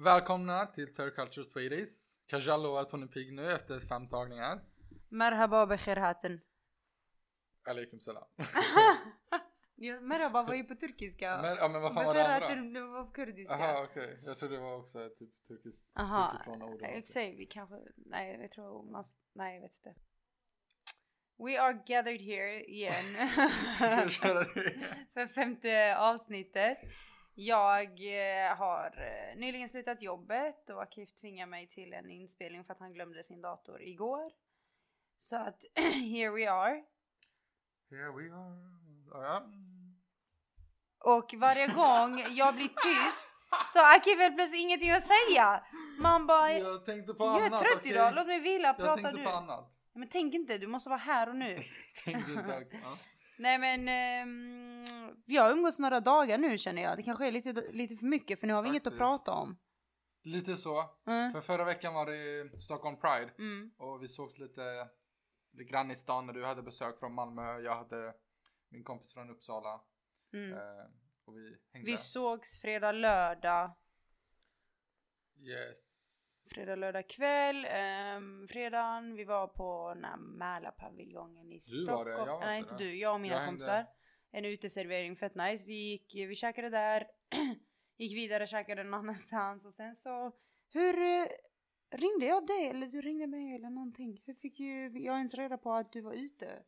Välkomna till Third Culture Swedish. Kajal lovar att hon är pigg nu efter fem tagningar. Merhaba bekher haten. Alaikum salam. Ja, Merhaba var ju på turkiska. Men, ja men vad fan var det andra? det var på kurdiska. Jaha okej, jag trodde det var också typ turkiskt Aha. turkiskt låna ord. I och för sig, vi kanske, nej jag tror man, nej jag vet inte. We are gathered here igen. För femte avsnittet. Jag eh, har eh, nyligen slutat jobbet och Akif tvingar mig till en inspelning för att han glömde sin dator igår. Så att here we are. Here we are. Ja. Och varje gång jag blir tyst så Akif helt plötsligt ingenting att säga. Man bara, jag Jag tänkte på är annat. trött okej? idag, låt mig vila, Jag prata tänkte du. på annat. Men tänk inte, du måste vara här och nu. tänkte inte, ja. Nej men ehm, vi har umgåtts några dagar nu känner jag. Det kanske är lite, lite för mycket för nu har vi inget att Faktiskt. prata om. Lite så. Mm. För förra veckan var det Stockholm Pride. Mm. Och vi sågs lite, lite grann i stan när du hade besök från Malmö. Jag hade min kompis från Uppsala. Mm. Eh, och vi hängde. Vi sågs fredag, lördag. Yes. Fredag, lördag kväll. Um, fredagen, vi var på den här Mälarpaviljongen i Du var Stockholm. det, jag var Nej inte inte där. du, jag och mina Jag hängde- kompisar. En uteservering, fett nice. Vi gick, vi käkade där. gick vidare, käkade någon annanstans och sen så. Hur eh, ringde jag dig eller du ringde mig eller någonting? Hur fick ju jag ens reda på att du var ute?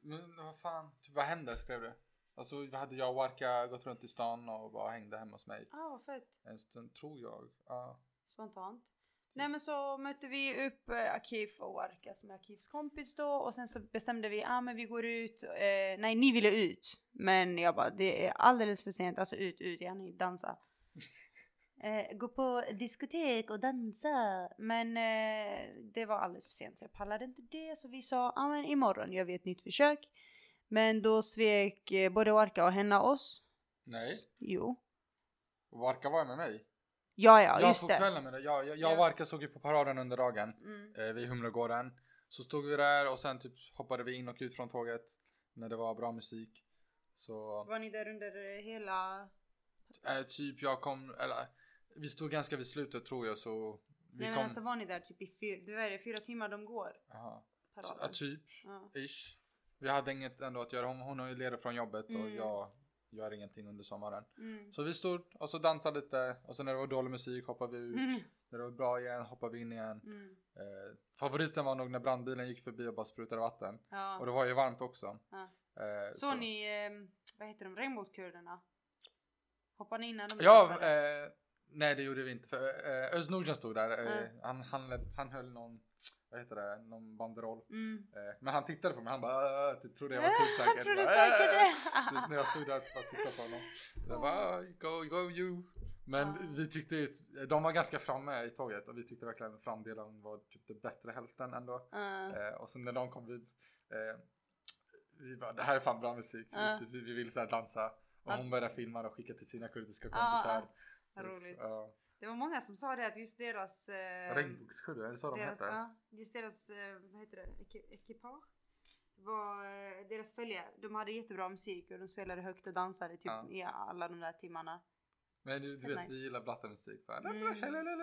Men vad fan, typ, vad hände skrev du? Alltså hade jag och Warka gått runt i stan och bara hängde hemma hos mig. Ah, vad fett. En stund tror jag. Ja. Spontant. Nej men så mötte vi upp eh, Akif och Warka som är Akifs kompis då och sen så bestämde vi, ah men vi går ut, eh, nej ni ville ut. Men jag bara, det är alldeles för sent, alltså ut, ut, gärna dansa. Eh, gå på diskotek och dansa. Men eh, det var alldeles för sent så jag pallade inte det så vi sa, ah men imorgon gör vi ett nytt försök. Men då svek eh, både Warka och Henna oss. Nej, Jo. Warka var med mig. Ja ja, jag just det. kvällen med det. Jag, jag, jag och Ja. Warka såg ju på paraden under dagen. Mm. eh, vid Humlegården. Så stod vi där och sen typ hoppade vi in och ut från tåget när det var bra musik. Så Var ni där under hela eh, typ jag kom, eller vi stod ganska vid slutet tror jag så vi Nej men kom. alltså var ni där typ i fyra, det är det, fyra timmar de går? Aha. Ja, typ, Ja. ish. Vi hade inget ändå att göra. Hon, hon har ju ledigt från jobbet och Mm. jag gör ingenting under sommaren. Mm. Så vi stod och så dansade lite och så när det var dålig musik hoppade vi ut. Mm. När det var bra igen hoppade vi in igen. Mm. Eh, favoriten var nog när brandbilen gick förbi och bara sprutade vatten. Ja. Och det var ju varmt också. Ja. Eh, Så ni, eh, vad heter de, regnbågskurderna? Hoppade ni in när de Ja, eh, nej det gjorde vi inte. För, eh, Özz Nordsen stod där. Mm. han, han, han höll någon, vad heter det, någon banderoll. Mm. Eh, men han tittade på mig, han bara äh, typ, trodde jag var kul säkert. Han trodde säkert "Äh." det. typ, när jag stod där och tittade på honom. Så jag bara, "Ah, go, go you. Men Ja. vi tyckte ju, de var ganska framme i tåget och vi tyckte verkligen framdelen var typ det bättre hälften ändå. Ja. Eh, och sen när de kom vid, eh, vi bara, det här är fan bra musik. Ja. Vi, vi vill så dansa. Och Ja. hon började filma och skicka till sina kurdiska Ja, kompisar. Vad roligt. Ja. Det var många som sa det att just deras... Eh, Regnbågsskydde, är det så de deras, heter? ja, just deras, eh, vad heter det, Eki- ekipage? Var eh, deras följare. De hade jättebra musik och de spelade högt och dansade typ Ja. i alla de där timmarna. Men du, du vet, nice. vi gillar blattemusik. va? Mm.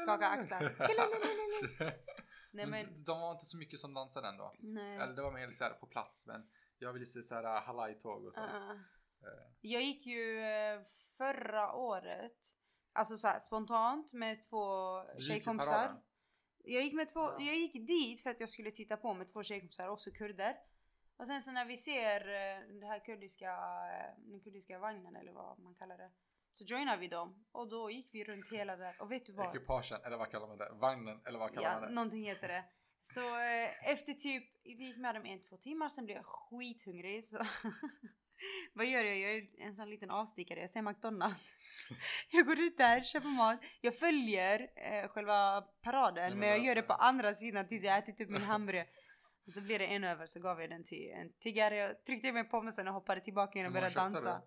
Skaka axlar. Nej men de var inte så mycket som dansade ändå. nej. Eller det var mer här på plats. Men jag ville se så här halaj-tåg och sånt. Uh, Eh, Jag gick ju eh, förra året, alltså så här, spontant med två du tjejkompisar. Jag gick, med två, Ja. jag gick dit för att jag skulle titta på med två tjejkompisar, också kurder. Och sen så när vi ser eh, det här kurdiska, eh, den kurdiska vagnen eller vad man kallar det. Så joinar vi dem och då gick vi runt hela där och vet du vad? Ekipagen, eller vad kallar man det? Vagnen, eller vad kallar Ja, man det? någonting heter det. Så eh, efter typ, vi gick med dem en, två timmar, sen blev jag skithungrig. Så vad gör jag? Jag gör en sån liten avstickare, jag ser McDonalds. jag går ut där, köper mat, jag följer eh, själva paraden men men jag gör det på andra sidan tills jag ätit upp min hamburgare. Och så blir det en över så gav jag den till en tiggare. Jag tryckte i mig pommesen och hoppade tillbaka in och började dansa.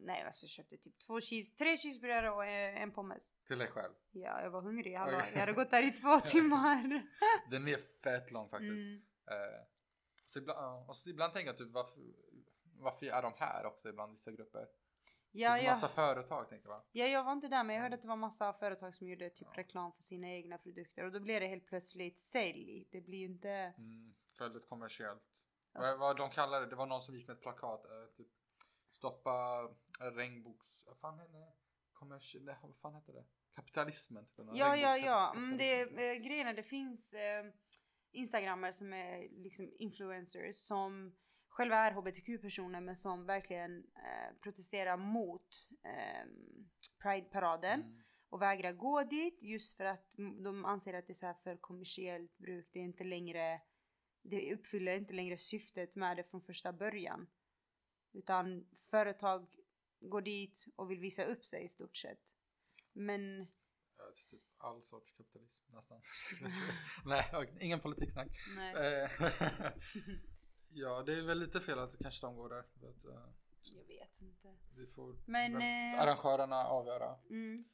Nej alltså jag köpte typ två cheese, tre cheeseburgare och eh, en pommes. Till dig själv. Ja, jag var hungrig. Hallå. Okej. Jag hade gått där i två timmar. Den är fett lång faktiskt. Mm. Eh, så ibland, och så ibland tänker jag typ varför, varför är de här också ibland vissa grupper? Ja, typ ja. massa företag tänker jag. ja, jag var inte där men jag hörde att det var massa företag som gjorde typ reklam för sina egna produkter och då blir det helt plötsligt sälj. Det blir ju inte... Mm, väldigt kommersiellt. Alltså- Vad, vad de kallar det, det var någon som gick med ett plakat. Eh, typ, stoppa regnboks... Vad fan heter det? Kommers... Nej, vad fan heter det? Kapitalismen. Typ, Ja, ja, ja. Mm, det är eh, grejen är det finns eh, instagrammare som är liksom influencers som själva är hbtq-personer men som verkligen eh, protesterar mot eh, Pride-paraden Mm. och vägrar gå dit just för att de anser att det är så för kommersiellt bruk. Det är inte längre, det uppfyller inte längre syftet med det från första början. Utan företag går dit och vill visa upp sig i stort sett. Men typ all sorts kapitalism nästan. Nej, ingen politiksnack. nej. Ja, det är väl lite fel att kanske de går där. Vet, eh, Jag vet inte. vi får Men, väl eh, arrangörerna avgöra. Mm.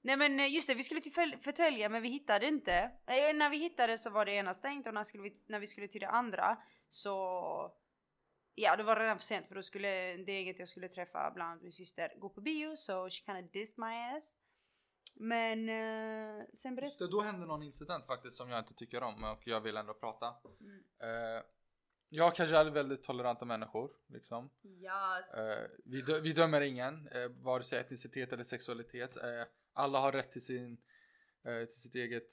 Nej men eh, just det, vi skulle till Förtölje men vi hittade inte. Eh, när vi hittade så var det ena stängt och när, skulle vi, när vi skulle till det andra så... Ja det var redan för sent för då skulle det gänget jag skulle träffa, bland annat min syster, gå på bio så she kinda dissed my ass. Men eh, sen berättade... det, då hände någon incident faktiskt som jag inte tycker om och jag vill ändå prata. Mm. Eh, jag kanske är väldigt toleranta människor liksom. Yes. Eh, vi, dö- vi dömer ingen, eh, vare sig etnicitet eller sexualitet. Eh, alla har rätt till sin, eh, till sitt eget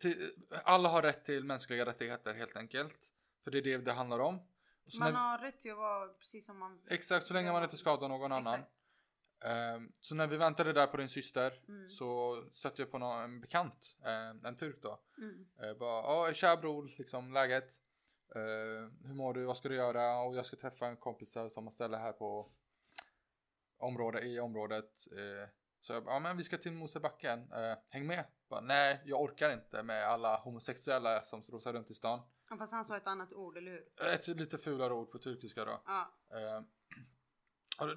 till, alla har rätt till mänskliga rättigheter helt enkelt. För det är det det handlar om. Man när- har rätt till att vara precis som man... Exakt, så länge man inte skadar någon annan. Exakt. Ehm, så när vi väntade där på din syster Mm. så stötte jag på någon, en bekant, eh, en turk då. Mm. Eh, bara, ja tja bror, liksom läget. Eh, hur mår du, vad ska du göra? Och jag ska träffa en kompis som har ställe här på område, i området. Eh, så jag bara, ja men vi ska till Mosebacken, eh, häng med. Bara, Nej, jag orkar inte med alla homosexuella som strosar runt i stan. Fast han sa ett annat ord, eller hur? Ett lite fulare ord på turkiska då. Ja.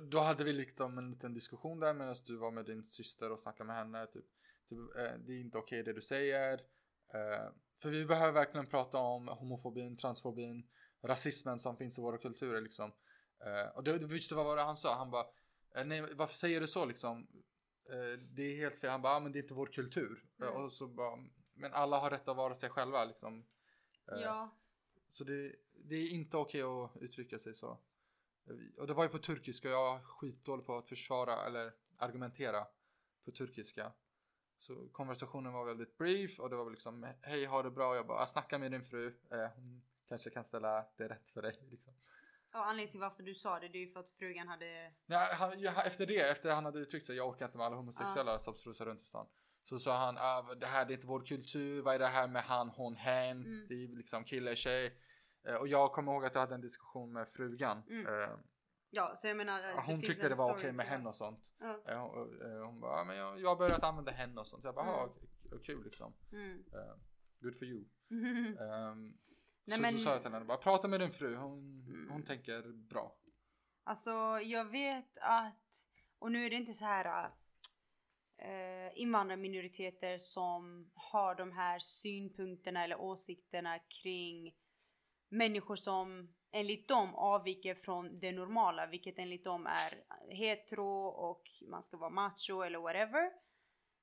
Då hade vi liksom en liten diskussion där medan du var med din syster och snackade med henne. Typ, typ, eh, det är inte okej det du säger. Eh, för vi behöver verkligen prata om homofobin, transfobin, rasismen som finns i våra kulturer liksom. Eh, och då visste vad var det han sa? Han bara, nej varför säger du så liksom? Det är helt fel. Han bara, ah, men det är inte vår kultur. Mm. Och så bara, men alla har rätt att vara sig själva liksom. Ja. så det, det är inte okej att uttrycka sig så. Och det var ju på turkiska och jag är skitdålig på att försvara eller argumentera på turkiska. Så konversationen var väldigt brief och det var väl liksom hej ha det bra. Jag bara "Jag snackar med din fru. Eh, hon kanske kan ställa det rätt för dig. Liksom. Och anledningen till varför du sa det, det är ju för att frugan hade... Ja, han, ja, efter det, efter han hade uttryckt sig, jag orkar inte med alla homosexuella som strosar runt i stan. Så sa han, ah, det här det är inte vår kultur, vad är det här med han, hon, hen, Mm. det är liksom kille, tjej. Eh, och jag kommer ihåg att jag hade en diskussion med frugan. Mm. Eh, Ja, så jag menar... det hon tyckte det var okej med till hen och sånt. Ja. Eh, hon, eh, hon bara, "Ja, men jag, jag har börjat använda hen och sånt. Jag bara, Mm. kul liksom. Mm. Eh, good for you. Ehm, Nej, så men- då sa jag till henne, bara prata med din fru, hon, Mm. hon tänker bra. Alltså, jag vet att... Och nu är det inte så här... Uh, invandrarminoriteter som har de här synpunkterna eller åsikterna kring människor som enligt dem avviker från det normala, vilket enligt dem är hetero och man ska vara macho eller whatever.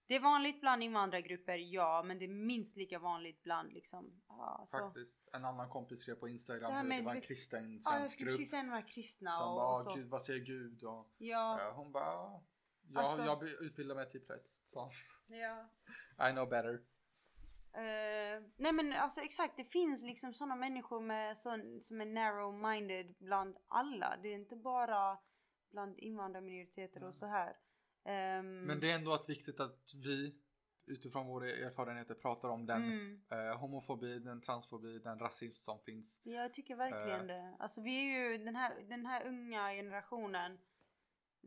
Det är vanligt bland invandrargrupper, ja, men det är minst lika vanligt bland liksom, ja, alltså, Faktiskt. En annan kompis skrev på Det Instagram hur med det var en kristen ja, svensk skulle grupp. precis säga några kristna Som och, bara, och så. Gud, vad säger Gud? Och, Ja, ja, hon bara, "Ja, jag, Alltså- jag utbildar mig till präst. Så. ja. I know better. Eh, nej men alltså exakt, det finns liksom sådana människor med sån, som är narrow-minded bland alla. Det är inte bara bland invandrarminoriteter och så här. Ehm, Men det är ändå att viktigt att vi utifrån våra erfarenheter pratar om den mm, eh, homofobi, den transfobi, den rasism som finns. jag tycker verkligen Eh. det. Alltså vi är ju den här, den här unga generationen,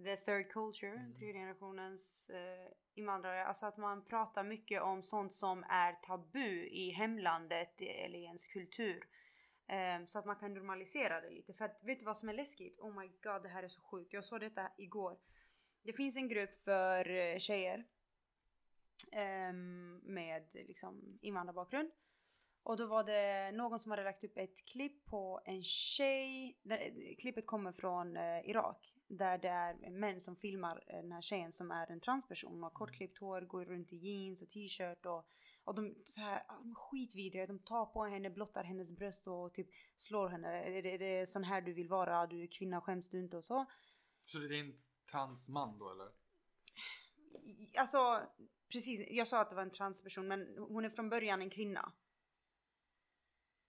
the third culture, Mm. tredje generationens eh, invandrare. Alltså att man pratar mycket om sånt som är tabu i hemlandet eller i ens kultur. Ehm, så att man kan normalisera det lite. För att vet du vad som är läskigt? Oh my god, det här är så sjukt. Jag såg detta igår. Det finns en grupp för eh, tjejer ehm, med liksom invandrarbakgrund. Och då var det någon som hade lagt upp ett klipp på en tjej. där- Klippet kommer från eh, Irak. Där det är män som filmar eh, den här tjejen som är en transperson. Hon har kortklippt hår, går runt i jeans och t-shirt och, och de, så här, ja, de är skitvidriga. De tar på henne, blottar hennes bröst och typ slår henne. Är det, är det sån här du vill vara? Du är kvinna, skäms du inte och så. Så det är en transman då eller? Alltså precis, jag sa att det var en transperson men hon är från början en kvinna.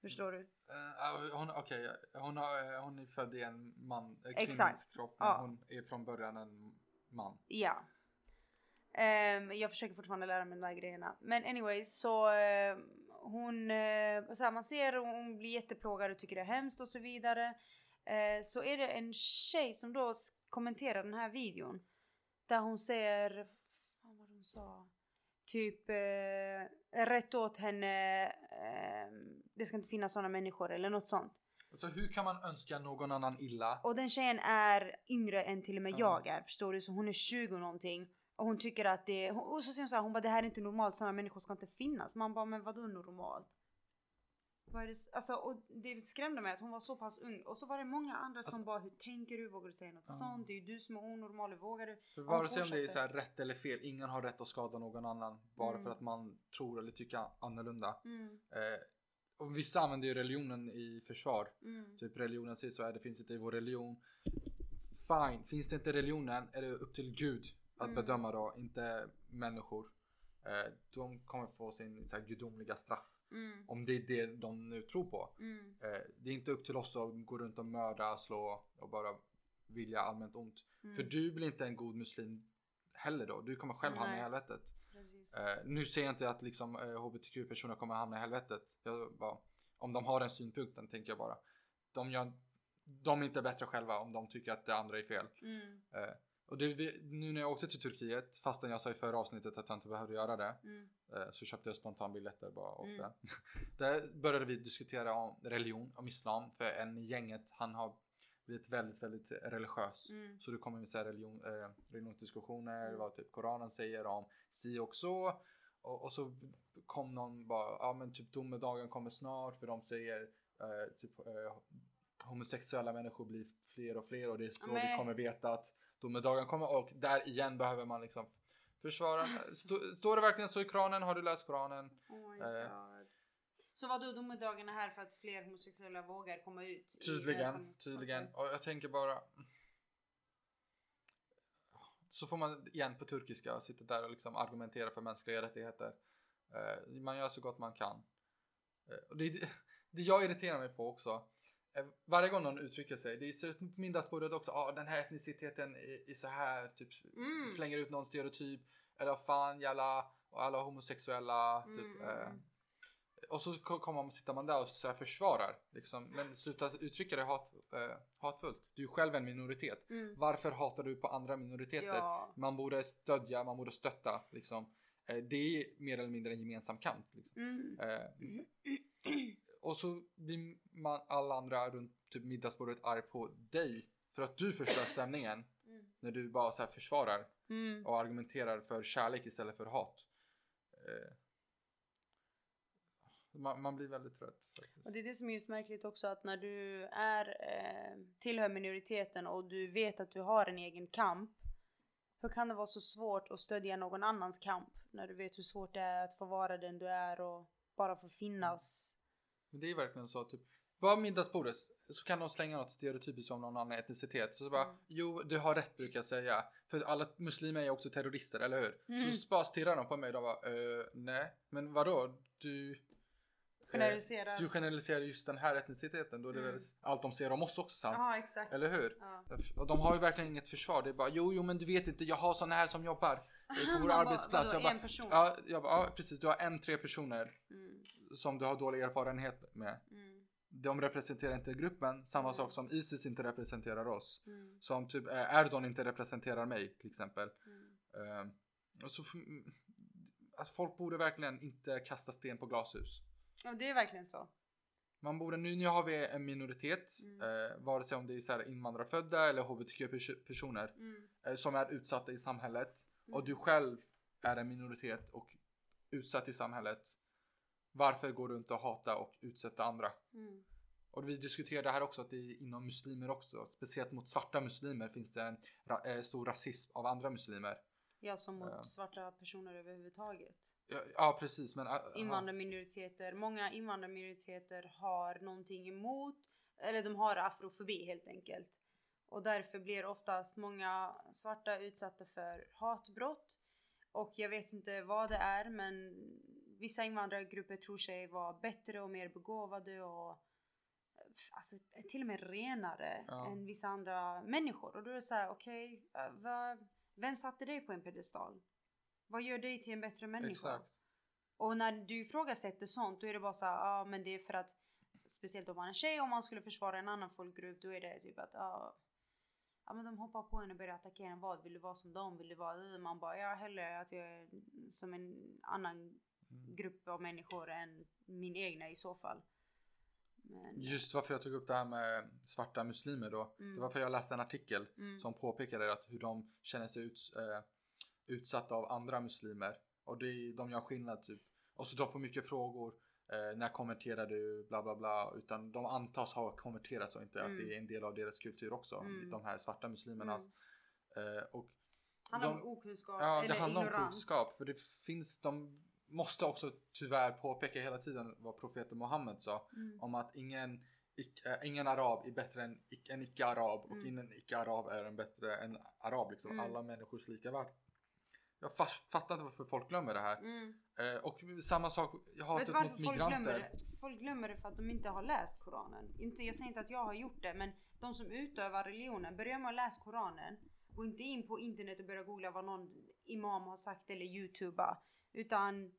Förstår du? Uh, hon, okej, hon, har, eh, hon är född i en man, eh, kvinnans kropp men Ja. hon är från början en man. Ja. Ehm, jag försöker fortfarande lära mig de där grejerna. Men anyways så eh, hon, uh, så här, man ser hon blir jätteplågad och tycker det är hemskt och så vidare. Så är det en tjej som då kommenterar den här videon. Där hon säger, fan vad hon sa. Typ eh, rätt åt henne, eh, det ska inte finnas sådana människor eller något sånt. Alltså hur kan man önska någon annan illa? Och den tjejen är yngre än till och med Ja. jag är förstår du. Så hon är 20 någonting. Och hon tycker att det och så säger hon så här, hon bara det här är inte normalt, sådana människor ska inte finnas. Man bara men vadå normalt? Vad är det, alltså, och det skrämde mig att hon var så pass ung. Och så var det många andra som Alltså- bara hur tänker du? Vågar du säga något Ja. sånt? Det är ju du som är onormal, hur vågar du? För vare sig om det är så här rätt eller fel, ingen har rätt att skada någon annan bara Mm. för att man tror eller tycker annorlunda. Mm, Eh, och vissa använder ju religionen i försvar. mm, Typ religionen säger så här, det finns inte i vår religion. Fine, finns det inte i religionen är det upp till Gud att Mm. bedöma då, inte människor. Eh, de kommer få sin så här, gudomliga straff. Mm, Om det är det de nu tror på. mm, Eh, det är inte upp till oss att gå runt och mörda, slå och bara vilja allmänt ont. mm. För du blir inte en god muslim heller då. Du kommer själv hamna i Nej. helvetet. Eh, nu säger jag inte att liksom, eh, hbtq-personer kommer hamna i helvetet. Jag bara, om de har den synpunkten tänker jag bara. De, gör, de är inte bättre själva om de tycker att det andra är fel. Mm, Eh, och det, vi- nu när jag åkte till Turkiet, fastän jag sa i förra avsnittet att jag inte behövde göra det. mm, eh, Så köpte jag spontanbiljetter bara och åkte. Mm. Där började vi diskutera om religion, om islam. För en i gänget, han har blivit väldigt, väldigt religiös. mm, Så det kommer här religion, eh, religionsdiskussioner, Mm. vad typ Koranen säger om si och så. Och, och så kom någon bara, ja men typ domedagen kommer snart för de säger eh, typ eh, homosexuella människor blir fler och fler och det är så men- vi kommer veta att domedagen kommer och där igen behöver man liksom försvara. Alltså. Stå, står det verkligen så i Koranen? Har du läst Koranen? Oh Eh. Så vad då domedagen är här för att fler homosexuella vågar komma ut? Tydligen, tydligen. Och jag tänker bara. Så får man igen på turkiska sitta där och liksom argumentera för mänskliga rättigheter. Eh, man gör så gott man kan. Eh, och det, det jag irriterar mig på också. Eh, Varje gång någon uttrycker sig, det ser ut på middagsbordet också, ah, den här etniciteten är, är så här, typ Mm. slänger ut någon stereotyp. Eller vad fan jalla, och alla homosexuella, typ. Mm. Eh, och så ko- kommer man, sitter man där och så försvarar. Liksom. Men sluta uttrycka det hat, eh, hatfullt. Du är själv en minoritet. Mm. Varför hatar du på andra minoriteter? Ja. Man borde stödja, man borde stötta. Liksom. Eh, det är mer eller mindre en gemensam kamp. Liksom. Mm. Och så blir man alla andra runt typ middagsbordet arg på dig. För att du förstör stämningen. Mm. När du bara så här försvarar Mm. och argumenterar för kärlek istället för hat. Eh, man, man blir väldigt trött. Faktiskt. Och det är det som är just märkligt också att när du är eh, tillhör minoriteten och du vet att du har en egen kamp. Hur kan det vara så svårt att stödja någon annans kamp när du vet hur svårt det är att få vara den du är och bara få finnas? Men det är verkligen så typ. Bara middagsbordet så kan de slänga något stereotypiskt om någon annan etnicitet. Så bara, Mm. jo du har rätt brukar jag säga. För alla muslimer är också terrorister, eller hur? Mm. Så bara stirrar de på mig och bara, eh, nej. Men vadå? Du... eh, Generaliserar. du generaliserar just den här etniciteten. Då är det Mm. väl allt de ser om oss också sant? Ja exakt. Eller hur? Ja. Och de har ju verkligen inget försvar. Det är bara, jo, jo, men du vet inte, jag har såna här som jobbar eh, på vår bara, arbetsplats. vadå, Jag bara, en person? ja, jag bara, ja, precis. Du har en, tre personer Mm, som du har dålig erfarenhet med. mm, De representerar inte gruppen, samma Mm. sak som Isis inte representerar oss. mm, Som typ eh, Erdogan inte representerar mig till exempel. mm. Och så, alltså, folk borde verkligen inte kasta sten på glashus. Ja det är verkligen så. Man borde, nu, nu har vi en minoritet, Mm. eh, vare sig om det är så här invandrarfödda eller hbtq-personer. Mm, eh, som är utsatta i samhället och Mm. du själv är en minoritet och utsatt i samhället. Varför gå runt och hata och utsätta andra? Mm. Och vi diskuterade här också att det är inom muslimer också, speciellt mot svarta muslimer finns det en ra eh, stor rasism av andra muslimer. Ja, som mot Ja. svarta personer överhuvudtaget. Ja, ja precis, men... äh, Invandrarminoriteter, många invandrarminoriteter har någonting emot, eller de har afrofobi helt enkelt. Och därför blir oftast många svarta utsatta för hatbrott. Och jag vet inte vad det är, men vissa invandrargrupper tror sig vara bättre och mer begåvade och alltså, till och med renare Ja. än vissa andra människor. Och då är det så här, okej, eh, vad- vem satte dig på en pedestal? Vad gör dig till en bättre människa? Exakt. Och när du ifrågasätter sånt då är det bara så här, ja men det är för att speciellt om man är tjej om man skulle försvara en annan folkgrupp då är det typ att ja, ja men de hoppar på en och börjar attackera en. Vad vill du vara som dem? Vill du vara man bara ja hellre att jag är som en annan Mm. grupp av människor än min egna i så fall. Men, Just varför jag tog upp det här med svarta muslimer då. Mm. Det var för jag läste en artikel mm, som påpekade att hur de känner sig ut, eh, utsatta av andra muslimer. Och det, de gör skillnad typ. Och så de får mycket frågor. Eh, när konverterar du? Bla bla bla. Utan de antas ha konverterat och inte Mm. att det är en del av deras kultur också. Mm. De här svarta muslimernas. Eh, och handlar de- om okunskap Ja, det handlar om ignorans. kunskap. För det finns, de måste också tyvärr påpeka hela tiden vad profeten Muhammed sa. Mm. Om att ingen, ic- äh, ingen arab är bättre än ic- en icke-arab och Mm. ingen icke-arab är en bättre än arab. Liksom. Mm. Alla människors lika värde. Jag fattar inte varför folk glömmer det här. Mm. Eh, och samma sak, Vet du hatet varför mot folk glömmer migranter. det? Folk glömmer det för att de inte har läst Koranen. Inte, jag säger inte att jag har gjort det, men de som utövar religionen, börjar med att läsa Koranen. Gå inte in på internet och börja googla vad någon imam har sagt eller youtuba. Utan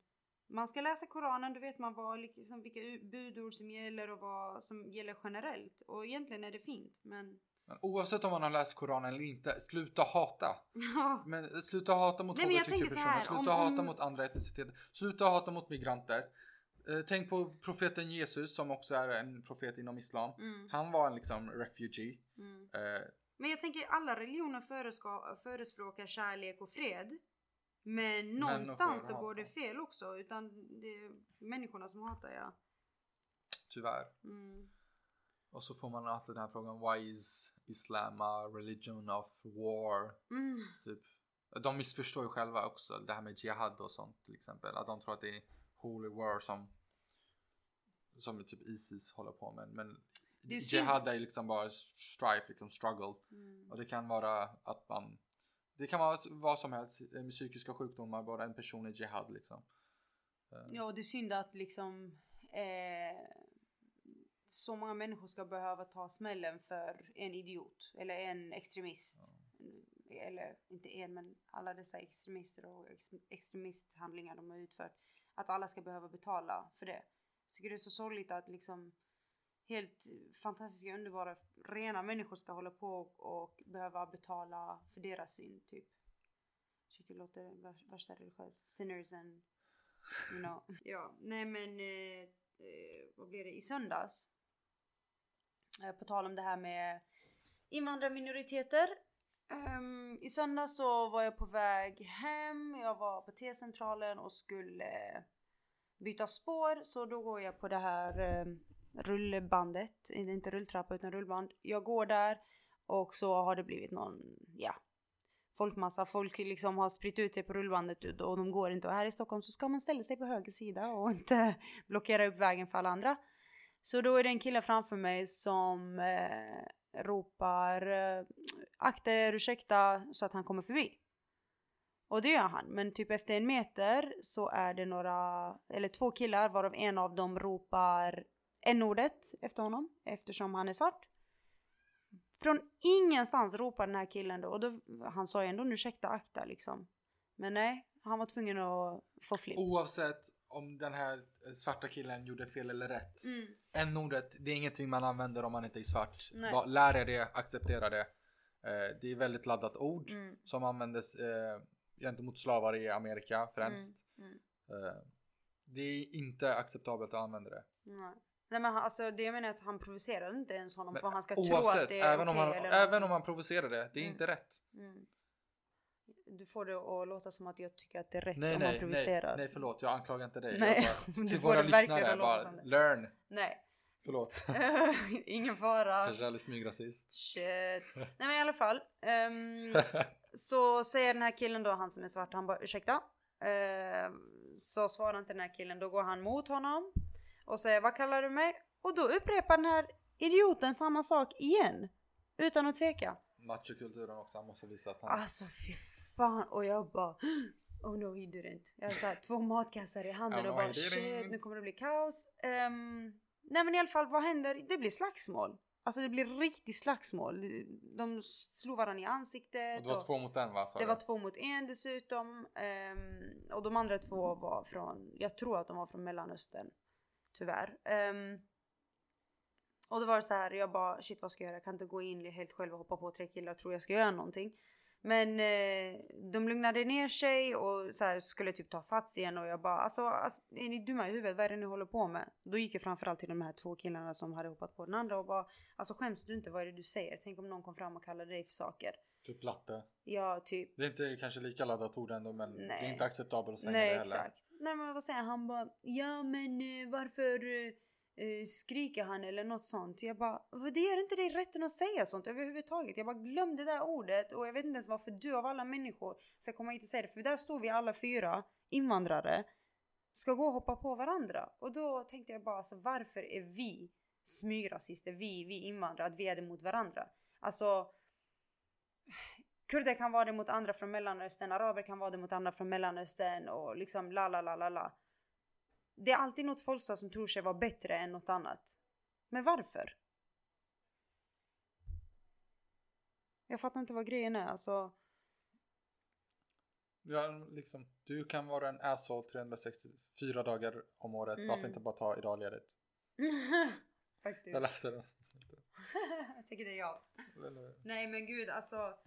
man ska läsa Koranen, då vet man vad, liksom, vilka budord som gäller och vad som gäller generellt. Och egentligen är det fint, men... Men oavsett om man har läst Koranen eller inte, sluta hata. Men sluta hata mot hbtq-personer, sluta om- hata om- mot andra etniciteter, sluta hata mot migranter. Eh, tänk på profeten Jesus som också är en profet inom islam. Mm, Han var en liksom refugee. mm. Eh, Men jag tänker alla religioner förespråkar kärlek och fred. Men någonstans så hatar. går det fel också. Utan det är människorna som hatar ja. tyvärr. Mm. Och så får man alltid den här frågan Why is Islam a religion of war? Mm. Typ. De missförstår ju själva också det här med jihad och sånt till exempel. Att de tror att det är holy war som som typ Isis håller på med. Men Det är jihad är liksom bara strife, liksom struggle. Mm. Och det kan vara att man det kan vara vad som helst eh, med psykiska sjukdomar, bara en person i jihad liksom. Eh, Ja och det är synd att liksom eh, så många människor ska behöva ta smällen för en idiot eller en extremist. Eller inte en men alla dessa extremister och ex extremisthandlingar de har utfört. Att alla ska behöva betala för det. Jag tycker det är så sorgligt att liksom helt fantastiska, underbara, rena människor ska hålla på och, och behöva betala för deras synd typ. Shit, det låter värsta religiös. Sinners and you know. ja, nej men eh, eh vad blir det? I söndags. Eh, på tal om det här med invandrarminoriteter. Um, I söndags så var jag på väg hem. Jag var på T-centralen och skulle eh, byta spår. Så då går jag på det här eh, rullbandet. Inte rulltrappa utan rullband. Jag går där och så har det blivit någon, ja, folkmassa. Folk liksom har spritt ut sig på rullbandet och de går inte. Och här i Stockholm så ska man ställa sig på höger sida och inte blockera upp vägen för alla andra. Så då är det en kille framför mig som eh, ropar eh, akta er, ursäkta så att han kommer förbi. Och det gör han, men typ efter en meter så är det några, eller två killar varav en av dem ropar n-ordet efter honom eftersom han är svart. Från ingenstans ropar den här killen då och då, han sa ju ändå ursäkta akta liksom. Men nej, han var tvungen att få flipp. Oavsett om den här eh, svarta killen gjorde fel eller rätt. Mm. N-ordet, det är ingenting man använder om man inte är svart. Nej. Lär er det, acceptera det. Eh, det är väldigt laddat ord Mm. som användes eh, gentemot slavar i Amerika främst. Mm. Eh, det är inte acceptabelt att använda det. Nej. Nej men han- alltså det jag menar att han provocerar inte ens honom Men för han ska tro Oavsett, att det är även, om okej han, även om han provocerar det, det är Mm. inte rätt. Mm. Du får det att låta som att jag tycker att det är rätt Nej, om man nej, provocerar. nej, nej, förlåt. Jag anklagar inte dig. Nej, bara, till våra lyssnare, bara learn. Nej. Förlåt. Ingen fara. Kanske är smygrasist. Shit. Nej men i alla fall. ehm, så säger den här killen då, han som är svart, han bara ursäkta. Ehm, så svarar inte den här killen, då går han mot honom. Och säger vad kallar du mig? Och då upprepar den här idioten samma sak igen. Utan att tveka. Machokulturen också. Han måste visa att han... Alltså fy fan. Och jag bara Oh no he didn't. Jag har två matkassar i handen och bara shit nu kommer det bli kaos. Ehm, nej men i alla fall vad händer? Det blir slagsmål. Alltså det blir riktigt slagsmål. De slår varandra i ansiktet. Och det var och- två mot en va? det var två mot en dessutom. Ehm, och de andra två var från, jag tror att de var från Mellanöstern. Tyvärr. Ehm, och då var det så här, jag bara shit vad ska jag göra? Jag kan inte gå in helt själv och hoppa på tre killar och tro jag ska göra någonting. Men eh, de lugnade ner sig och så här, skulle typ ta sats igen och jag bara alltså, alltså är ni dumma i huvudet? Vad är det ni håller på med? Då gick jag framförallt till de här två killarna som hade hoppat på den andra och bara alltså skäms du inte? Vad är det du säger? Tänk om någon kom fram och kallade dig för saker. Typ latte. Ja, typ Det är inte kanske lika laddat ord ändå men det Nej. är inte acceptabelt att säga det heller. exakt. Nej men vad säger han? Han bara ja men eh, varför uh, skriker han eller något sånt? Jag bara det ger inte dig rätten att säga sånt överhuvudtaget. Jag bara glöm det där ordet och jag vet inte ens varför du av alla människor ska komma hit och säga det. För där står vi alla fyra invandrare ska gå och hoppa på varandra. Och då tänkte jag bara alltså varför är vi smygrasister, vi, vi invandrare, att vi är det mot varandra? Alltså kurder kan vara det mot andra från mellanöstern, araber kan vara det mot andra från mellanöstern och liksom la la la la la. Det är alltid något folkslag som tror sig vara bättre än något annat. Men varför? Jag fattar inte vad grejen är alltså. Ja, liksom, du kan vara en asshole 364 dagar om året. Mm. Varför inte bara ta idag-ledigt? Faktiskt. Jag läste det. jag tycker det är jag. Eller- Nej men gud alltså.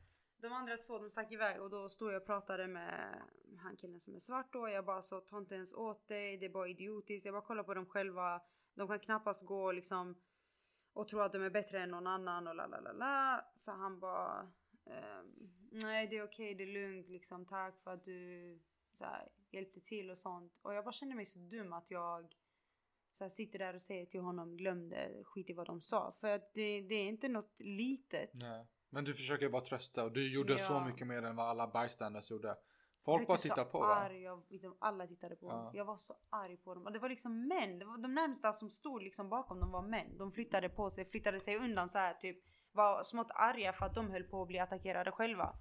De andra två de stack iväg och då stod jag och pratade med han killen som är svart då. Jag bara så ta inte ens åt dig. Det är bara idiotiskt. Jag bara kollar på dem själva. De kan knappast gå liksom och tro att de är bättre än någon annan och la la la la. Så han bara ehm, nej det är okej det är lugnt liksom tack för att du så här, hjälpte till och sånt. Och jag bara kände mig så dum att jag så här, sitter där och säger till honom glöm det, skit i vad de sa. För att det, det är inte något litet. Nej. Men du försöker bara trösta och du gjorde så Ja. mycket mer än vad alla bystanders gjorde. Folk bara så tittar på va? Jag, de alla tittade på. Ja. Jag var så arg på dem. Och det var liksom män. Det var de närmsta som stod liksom bakom dem var män. De flyttade på sig, flyttade sig undan så här typ. Var smått arga för att de höll på att bli attackerade själva.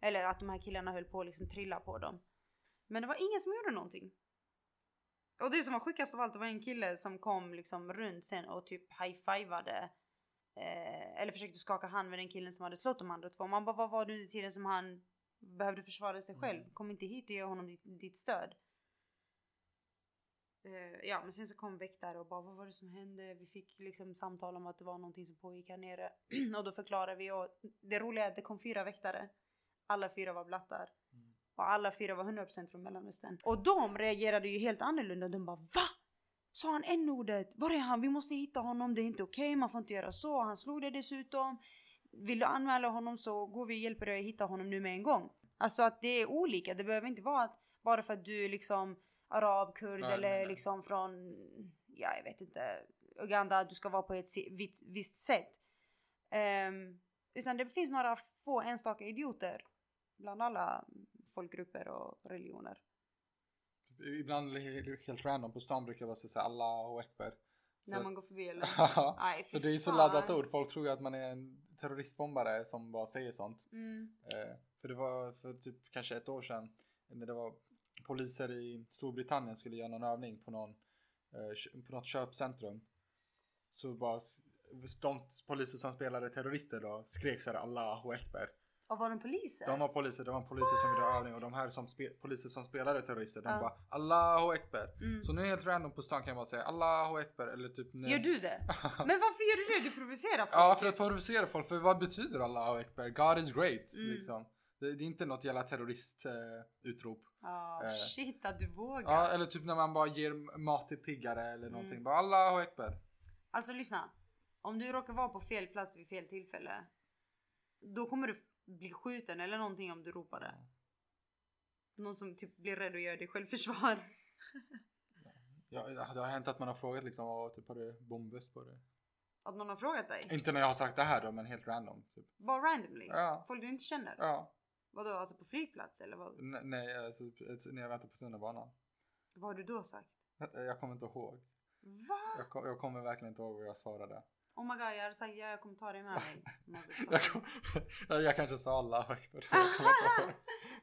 Eller att de här killarna höll på att liksom trilla på dem. Men det var ingen som gjorde någonting. Och det som var sjukast av allt det var en kille som kom liksom runt sen och typ high-fivade. Eh, eller försökte skaka hand med den killen som hade slått de andra två. Man bara vad var du under tiden som han behövde försvara sig själv? Mm. Kom inte hit och ge honom ditt, ditt stöd. Eh, ja men sen så kom väktare och bara vad var det som hände? Vi fick liksom samtal om att det var någonting som pågick här nere. och då förklarade vi och det roliga är att det kom fyra väktare. Alla fyra var blattar. Mm. Och alla fyra var 100% från Mellanöstern. Och de reagerade ju helt annorlunda. De bara VA? Sa han n-ordet? Var är han? Vi måste hitta honom. Det är inte okej. Man får inte göra så. Han slog det dessutom. Vill du anmäla honom så går vi och hjälper dig att hitta honom nu med en gång. Alltså att det är olika. Det behöver inte vara att bara för att du är liksom arab, kurd Nej, eller nej, nej. liksom från, ja jag vet inte, Uganda. att Du ska vara på ett vitt- visst sätt. Ehm, utan det finns några få enstaka idioter bland alla folkgrupper och religioner. Ibland är det helt random. På stan brukar jag bara säga så här, Allah och Ekber. När man går förbi eller? Nej, För det är så laddat ord. Folk tror ju att man är en terroristbombare som bara säger sånt. Mm. Eh, för det var för typ kanske ett år sedan när det var poliser i Storbritannien skulle göra någon övning på någon eh, på något köpcentrum. Så bara de poliser som spelade terrorister då skrek så här Allahu Ekber. Och var de poliser? De var poliser, de var poliser som gjorde övning och de här som poliser som spelade terrorister de Ja. bara Allahu Ekber. Mm. Så nu helt random på stan kan jag bara säga Allahu Ekber eller typ nu. Gör du det? Men varför gör du det? Du provocerar folk. Ja, för att provocera folk. För vad betyder Allahu Ekber? God is great. Mm. Liksom. Det, det är inte något jävla terrorismutrop. Eh. Ah, Eh. shit att du vågar. ja, eller typ när man bara ger mat till tiggare eller någonting. Mm. Bara Allahu Ekber. Alltså lyssna. Om du råkar vara på fel plats vid fel tillfälle. Då kommer du bli skjuten eller någonting om du ropar det. Någon som typ blir rädd och gör det i självförsvar. Ja, det har hänt att man har frågat liksom, "Åh, typ har du bombväst på dig? Att någon har frågat dig? Inte när jag har sagt det här då, men helt random. Typ. Bara randomly? Ja. Folk du inte känner? Ja. Vadå, alltså på flygplats eller vad? N- nej, alltså, när jag väntar på tunnelbanan. Vad har du då sagt? Jag kommer inte ihåg. Va? Jag, kom, jag kommer verkligen inte ihåg vad jag svarade. Oh my god, jag hade sagt ja, jag kommer ta dig med mig. Jag, kom, jag kanske sa Allah akbar. Jag kommer inte ihåg.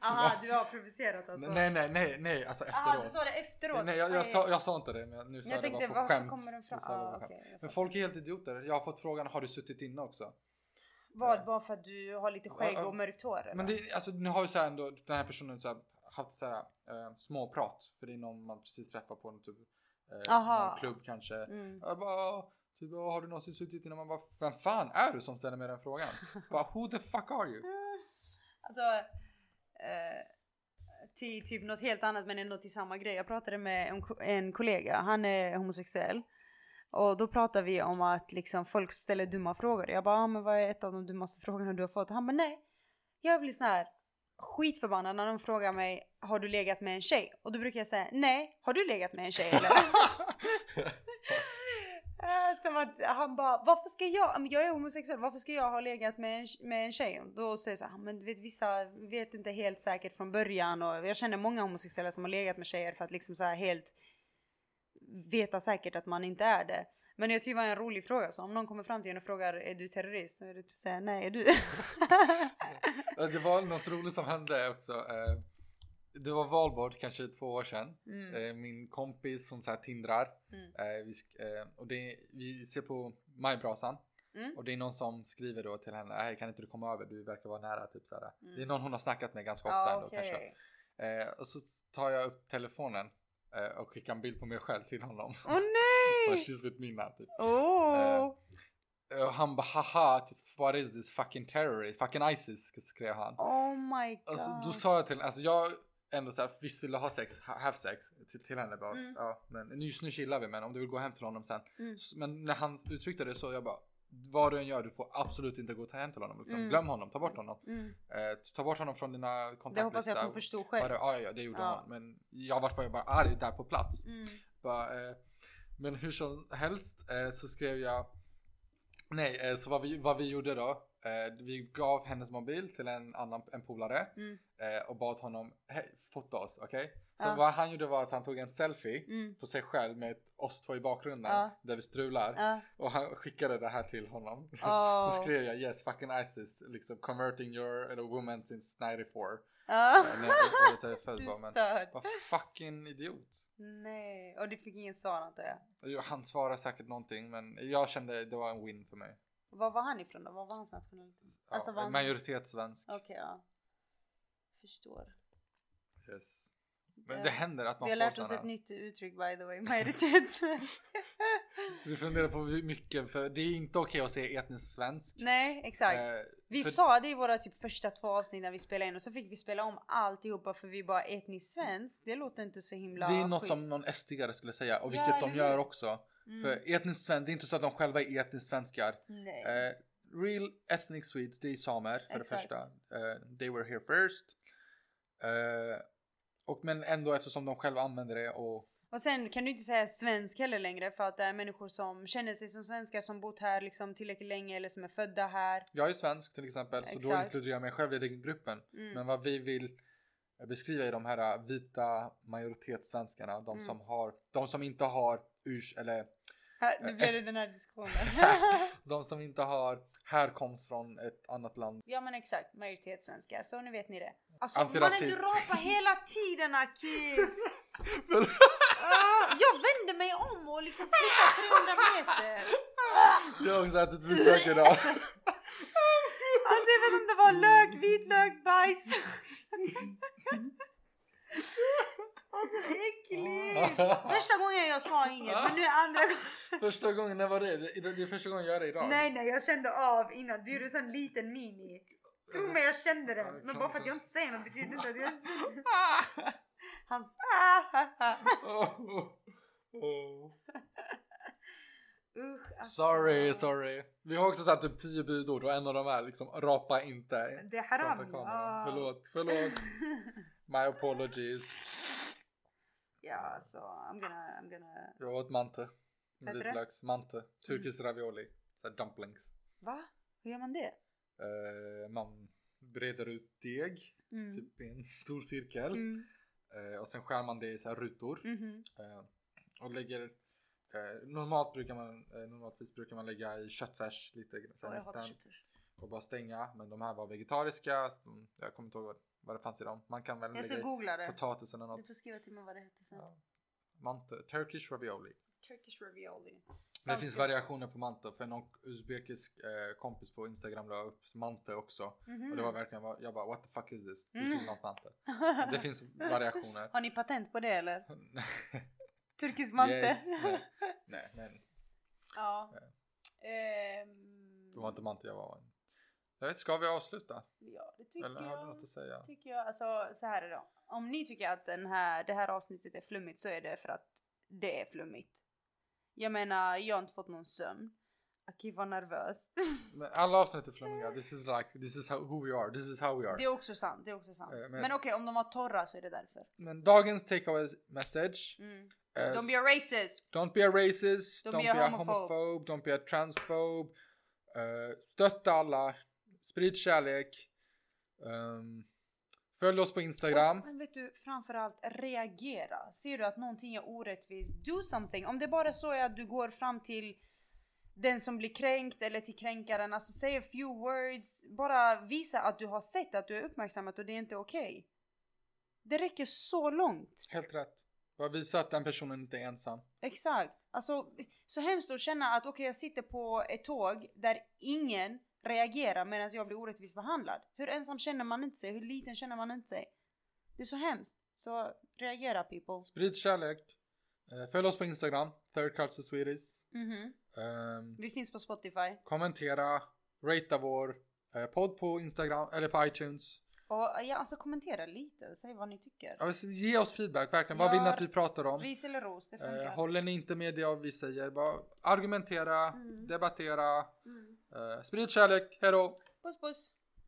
Aha, du har provocerat alltså? Nej, nej, nej, nej, alltså Aha, efteråt. du sa det efteråt? Nej, jag, jag, sa, jag sa inte det, men nu sa jag, jag det tänkte bara på skämt. kommer den fram? Jag Ah, jag Men folk är helt idioter. Jag har fått frågan, har du suttit inne också? Vad? Bara för att du har lite skägg och mörkt hår eller? Men det, alltså, nu har vi så här ändå, den här personen så här, haft så här, eh, småprat. För det är någon man precis träffar på en typ, eh, någon klubb kanske. Mm. Jag bara, typ, "Åh, har du någonsin suttit inne? Man bara, vem fan är du som ställer mig den frågan? bara, who the fuck are you? Alltså, eh, till typ något helt annat men ändå till samma grej. Jag pratade med en, en kollega, han är homosexuell. Och då pratade vi om att liksom folk ställer dumma frågor. Jag bara, ah, men vad är ett av de dummaste frågorna du har fått? Han bara, nej. Jag blir sån här skitförbannad när de frågar mig, har du legat med en tjej? Och då brukar jag säga, nej. Har du legat med en tjej eller? Eh, som att han bara, varför ska jag, jag är homosexuell, varför ska jag ha legat med en, med en tjej? Då säger jag så här, men du vet vissa vet inte helt säkert från början och jag känner många homosexuella som har legat med tjejer för att liksom så här helt veta säkert att man inte är det. Men jag tycker det var en rolig fråga så om någon kommer fram till en och frågar är du terrorist? Så är det typ säga nej är du? Det var något roligt som hände också. Eh, det var valborg kanske två år sedan. Mm. Eh, Min kompis hon så här tindrar. Mm. Eh, vi, eh, och det, vi ser på majbrasan. Mm. Och det är någon som skriver då till henne, "Hej, kan inte du komma över? Du verkar vara nära. Typ så. Mm. Det är någon hon har snackat med ganska ofta Ja, ändå kanske. okej. Eh, och så tar jag upp telefonen eh, och skickar en bild på mig själv till honom. Åh nej! She's with now typ. Oh! Eh, och han bara haha, typ, what is this fucking terrorist? Fucking ISIS skrev han. oh my god. Alltså, då sa jag till alltså jag ändå såhär, visst vill du ha sex, ha, have sex till, till henne bara. Mm. Ja, men just nu chillar vi men om du vill gå hem till honom sen. Mm. Men när han uttryckte det så jag bara, vad du än gör, du får absolut inte gå hem till honom. Liksom. Mm. Glöm honom, ta bort honom. Mm. Eh, ta bort honom från dina kontaktlistor. Det hoppas jag att hon förstod själv. Bara, ja, ja, det gjorde Ja. hon. Men jag vart bara, bara arg där på plats. Mm. Bara, eh, men hur som helst eh, så skrev jag Nej, eh, så vad vi, vad vi gjorde då eh, Vi gav hennes mobil till en annan en polare Mm. eh, och bad honom hej, fota oss, okej? Så Ja. vad han gjorde var att han tog en selfie Mm. på sig själv med oss två i bakgrunden Ja. där vi strular Ja. och han skickade det här till honom. Oh. så skrev jag yes fucking ISIS liksom converting your eller, woman since 94. Ja. Eh, när jag född Du bara, men vad fucking idiot. Nej, och du fick inget svar antar jag. Han svarade säkert någonting men jag kände det var en win för mig. Var var han ifrån då? Vad var hans nationalitet? Ja, Alltså, var han- Majoritetssvensk. Okej, ja. Förstår. Yes. Men Ja. det händer att man Vi har får lärt oss ett nytt uttryck by the way. Majoritets... Vi funderar på mycket för det är inte okej att säga etnisk svensk. Nej, exakt. Eh, Vi för- sa det i våra typ första två avsnitt när vi spelade in och så fick vi spela om alltihopa för vi bara etnisk svensk. Det låter inte så himla Det är något schysst. som någon estigare skulle säga och Ja, vilket de eller gör också. Mm. För etnisk svensk, det är inte så att de själva är etnisk svenskar. Nej. Eh, real ethnic Swedes, det är samer för Exakt. det första. Eh, they were here first. Eh, och men ändå eftersom de själva använder det och Och sen kan du inte säga svensk heller längre för att det är människor som känner sig som svenskar som bott här liksom tillräckligt länge eller som är födda här. jag är svensk till exempel så då Exakt. inkluderar jag mig själv i den gruppen. Mm. Men vad vi vill beskriva är de här vita majoritetssvenskarna. De Mm. som har, de som inte har urs eller Här, nu blir det den här diskussionen. de som inte har härkomst från ett annat land. ja men exakt, majoritetssvenskar. Så nu vet ni det. Alltså Antirasist. rapar hela tiden Akif! Ah, jag vänder mig om och liksom flyttar 300 meter. Jag har också ätit vitlök idag. Alltså jag vet inte var lök, vitlök, bajs. Äckligt! Första gången jag sa inget men nu andra gången. Första gången, när var det? Det, det, det är första gången jag gör det idag. Nej nej jag kände av innan. Du är en sån liten mini. Tro mig jag kände det. Men bara för att jag inte säger något betyder inte att jag Hans Oh, oh, oh. Usch, alltså. Sorry, sorry. Vi har också satt typ 10 budord och en av dem är liksom rapa inte. Det är haram. Ah. Förlåt, förlåt. My apologies. Ja, så I'm gonna, I'm gonna... Jag åt mante. Vitlöks. Mante. Turkisk ravioli. Så här dumplings. Va? Hur gör man det? Eh, man breder ut deg. Mm. Typ i en stor cirkel. Mm. Eh, och sen skär man det i så här rutor. Mhm. Eh, och lägger eh, normalt brukar man eh, normaltvis brukar man lägga i köttfärs lite så här jag hatar köttfärs. Och bara stänga. Men de här var vegetariska. Jag kommer inte ihåg vad, det fanns i dem. Man kan väl Jag ska googla det. potatis eller Du något. får skriva till mig vad det heter sen. Ja. Mante. Turkish ravioli. Turkish ravioli. Men det finns variationer på mante. För någon uzbekisk eh, kompis på Instagram la upp mante också. Mhm. Och det var verkligen, jag bara what the fuck is this? This Mm. is not mante. Det finns variationer. Har ni patent på det eller? Turkisk mante? Yes, nej, nej, nej. ja. Ehm, Det var inte mante jag var. Jag vet, ska vi avsluta? ja, det tycker Eller har du jag. något att säga? Tycker jag. Alltså så här är det. Om ni tycker att den här, det här avsnittet är flummigt så är det för att det är flummigt. Jag menar, jag har inte fått någon sömn. Akif var nervös. Men alla avsnitt är flummiga. This is like, this is how, who we are. This is how we are. Det är också sant, det är också sant. Eh, men- men okej, om de var torra så är det därför. Men dagens takeaway message. Mm. eh, Don't be a racist! don't be a racist. Don't Don't, be a homophobe. homophobe. Don't be a transphobe. Uh, stötta alla. Sprid kärlek. Um, följ oss på Instagram. Och, men vet du, framförallt reagera. Ser du att någonting är orättvist, do something. Om det bara så är att du går fram till den som blir kränkt eller till kränkaren, alltså säg a few words. Bara visa att du har sett att du är uppmärksammat och det är inte okej. Det räcker så långt. Helt rätt. Bara visa att den personen inte är ensam. Exakt. Alltså så hemskt att känna att okej jag sitter på ett tåg där ingen reagerar medan jag blir orättvist behandlad. Hur ensam känner man inte sig? Hur liten känner man inte sig? Det är så hemskt. Så reagera people. Sprid kärlek. Eh, följ oss på Instagram. Third Culture Swedish. Mhm. Um, Vi finns på Spotify. kommentera. Ratea vår eh, podd på Instagram eller på iTunes. Och ja, alltså kommentera lite. Säg vad ni tycker. Ja, så ge oss feedback verkligen. Vad vill ni att vi pratar om? Ris eller ros, det funkar. Eh, håller ni inte med det vi säger? Bara argumentera, Mm. debattera. Mm. Eh, sprid kärlek. Hejdå! Puss puss!